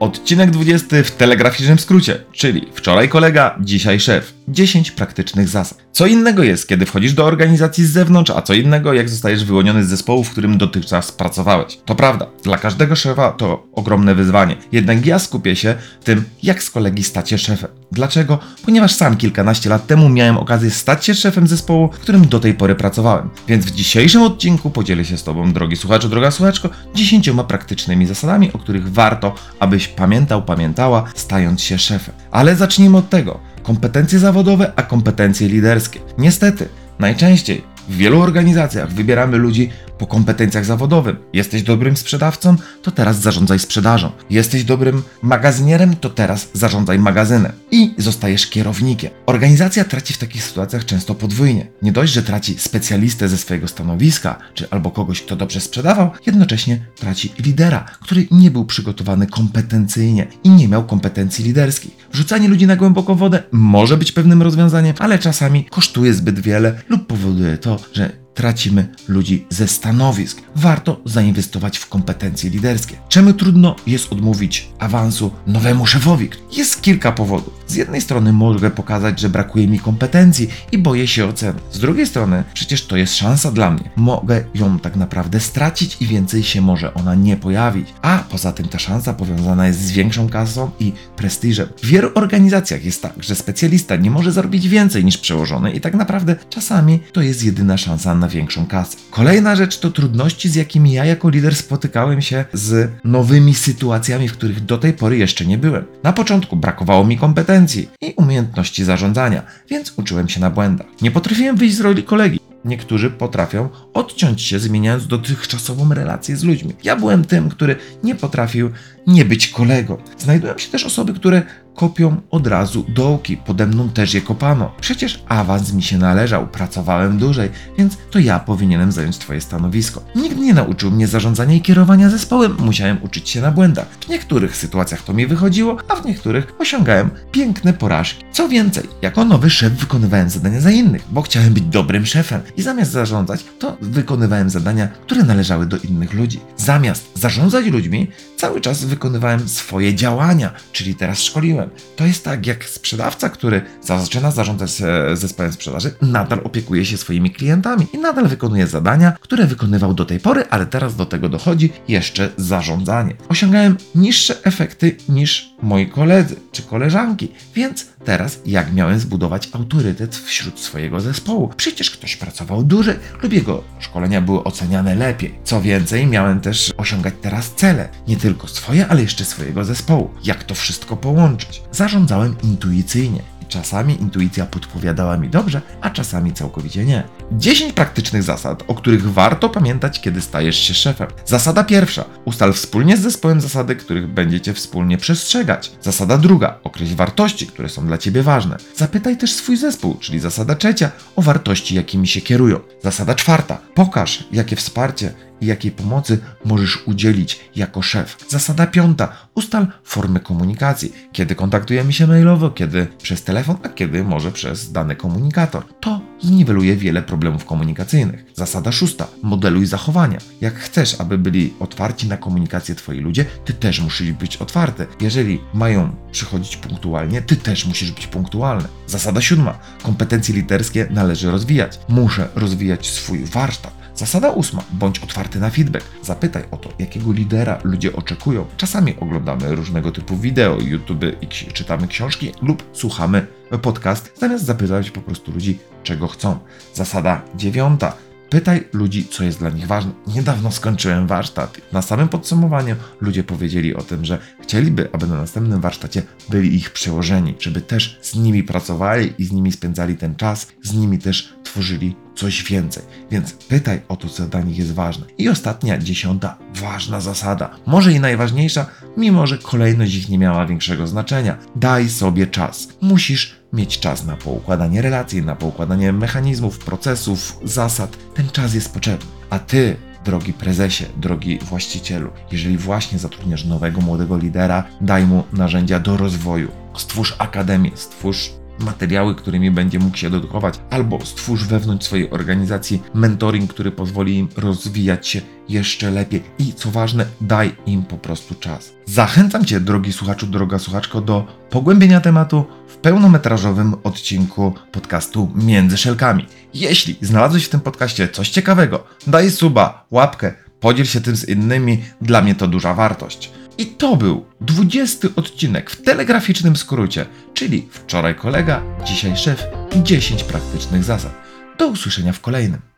Odcinek 20 w telegraficznym skrócie, czyli wczoraj kolega, dzisiaj szef. 10 praktycznych zasad. Co innego jest, kiedy wchodzisz do organizacji z zewnątrz, a co innego, jak zostajesz wyłoniony z zespołu, w którym dotychczas pracowałeś. To prawda, dla każdego szefa to ogromne wyzwanie. Jednak ja skupię się tym, jak z kolegi stać się szefem. Dlaczego? Ponieważ sam kilkanaście lat temu miałem okazję stać się szefem zespołu, w którym do tej pory pracowałem. Więc w dzisiejszym odcinku podzielę się z Tobą, drogi słuchaczu, droga słuchaczko, 10 praktycznymi zasadami, o których warto, abyś pamiętał, pamiętała, stając się szefem. Ale zacznijmy od tego. Kompetencje zawodowe, a kompetencje liderskie. Niestety, najczęściej w wielu organizacjach wybieramy ludzi po kompetencjach zawodowym. Jesteś dobrym sprzedawcą, to teraz zarządzaj sprzedażą. Jesteś dobrym magazynierem, to teraz zarządzaj magazynem. I zostajesz kierownikiem. Organizacja traci w takich sytuacjach często podwójnie. Nie dość, że traci specjalistę ze swojego stanowiska, czy albo kogoś, kto dobrze sprzedawał, jednocześnie traci lidera, który nie był przygotowany kompetencyjnie i nie miał kompetencji liderskich. Wrzucanie ludzi na głęboką wodę może być pewnym rozwiązaniem, ale czasami kosztuje zbyt wiele lub powoduje to, że tracimy ludzi ze stanowisk. Warto zainwestować w kompetencje liderskie. Czemu trudno jest odmówić awansu nowemu szefowi? Jest kilka powodów. Z jednej strony mogę pokazać, że brakuje mi kompetencji i boję się oceny. Z drugiej strony, przecież to jest szansa dla mnie. Mogę ją tak naprawdę stracić i więcej się może ona nie pojawić. A poza tym ta szansa powiązana jest z większą kasą i prestiżem. W wielu organizacjach jest tak, że specjalista nie może zarobić więcej niż przełożony i tak naprawdę czasami to jest jedyna szansa na większą kasę. Kolejna rzecz to trudności, z jakimi ja jako lider spotykałem się z nowymi sytuacjami, w których do tej pory jeszcze nie byłem. Na początku brakowało mi kompetencji i umiejętności zarządzania, więc uczyłem się na błędach. Nie potrafiłem wyjść z roli kolegi. Niektórzy potrafią odciąć się, zmieniając dotychczasową relację z ludźmi. Ja byłem tym, który nie potrafił nie być kolegą. Znajdują się też osoby, które kopią od razu dołki. Pode mną też je kopano. Przecież awans mi się należał, pracowałem dłużej, więc to ja powinienem zająć Twoje stanowisko. Nikt nie nauczył mnie zarządzania i kierowania zespołem, musiałem uczyć się na błędach. W niektórych sytuacjach to mi wychodziło, a w niektórych osiągałem piękne porażki. Co więcej, jako nowy szef wykonywałem zadania za innych, bo chciałem być dobrym szefem i zamiast zarządzać, to wykonywałem zadania, które należały do innych ludzi. Zamiast zarządzać ludźmi, cały czas wykonywałem swoje działania, czyli teraz szkoliłem. To jest tak, jak sprzedawca, który zaczyna zarządzać zespołem sprzedaży, nadal opiekuje się swoimi klientami i nadal wykonuje zadania, które wykonywał do tej pory, ale teraz do tego dochodzi jeszcze zarządzanie. Osiągałem niższe efekty niż moi koledzy czy koleżanki, więc teraz jak miałem zbudować autorytet wśród swojego zespołu? Przecież ktoś pracował dłużej lub jego szkolenia były oceniane lepiej. Co więcej, miałem też osiągać teraz cele, nie tylko swoje, ale jeszcze swojego zespołu. Jak to wszystko połączyć? Zarządzałem intuicyjnie. Czasami intuicja podpowiadała mi dobrze, a czasami całkowicie nie. 10 praktycznych zasad, o których warto pamiętać, kiedy stajesz się szefem. Zasada pierwsza. Ustal wspólnie z zespołem zasady, których będziecie wspólnie przestrzegać. Zasada druga. Określ wartości, które są dla ciebie ważne. Zapytaj też swój zespół, czyli zasada trzecia, o wartości, jakimi się kierują. Zasada czwarta. Pokaż, jakie wsparcie i jakiej pomocy możesz udzielić jako szef. Zasada piąta. Ustal formy komunikacji. Kiedy kontaktujemy się mailowo, kiedy przez telefon, a kiedy może przez dany komunikator. To zniweluje wiele problemów komunikacyjnych. Zasada szósta. Modeluj zachowania. Jak chcesz, aby byli otwarci na komunikację twoi ludzie, ty też musisz być otwarty. Jeżeli mają przychodzić punktualnie, ty też musisz być punktualny. Zasada siódma. Kompetencje literskie należy rozwijać. Muszę rozwijać swój warsztat. Zasada ósma. Bądź otwarty na feedback. Zapytaj o to, jakiego lidera ludzie oczekują. Czasami oglądamy różnego typu wideo, YouTube i czytamy książki lub słuchamy podcast, zamiast zapytać po prostu ludzi, czego chcą. Zasada dziewiąta. Pytaj ludzi, co jest dla nich ważne. Niedawno skończyłem warsztat. Na samym podsumowaniu ludzie powiedzieli o tym, że chcieliby, aby na następnym warsztacie byli ich przełożeni, żeby też z nimi pracowali i z nimi spędzali ten czas, z nimi też tworzyli coś więcej. Więc pytaj o to, co dla nich jest ważne. I ostatnia, dziesiąta, ważna zasada. Może i najważniejsza, mimo że kolejność ich nie miała większego znaczenia. Daj sobie czas. Musisz mieć czas na poukładanie relacji, na poukładanie mechanizmów, procesów, zasad. Ten czas jest potrzebny. A ty drogi prezesie, drogi właścicielu, jeżeli właśnie zatrudniasz nowego młodego lidera, daj mu narzędzia do rozwoju. Stwórz akademię, stwórz materiały, którymi będzie mógł się dodatkować, albo stwórz wewnątrz swojej organizacji mentoring, który pozwoli im rozwijać się jeszcze lepiej i co ważne, daj im po prostu czas. Zachęcam Cię, drogi słuchaczu, droga słuchaczko, do pogłębienia tematu w pełnometrażowym odcinku podcastu Między Szelkami. Jeśli znalazłeś w tym podcaście coś ciekawego, daj suba, łapkę, podziel się tym z innymi, dla mnie to duża wartość. I to był 20 odcinek w telegraficznym skrócie, czyli wczoraj kolega, dzisiaj szef i 10 praktycznych zasad. Do usłyszenia w kolejnym.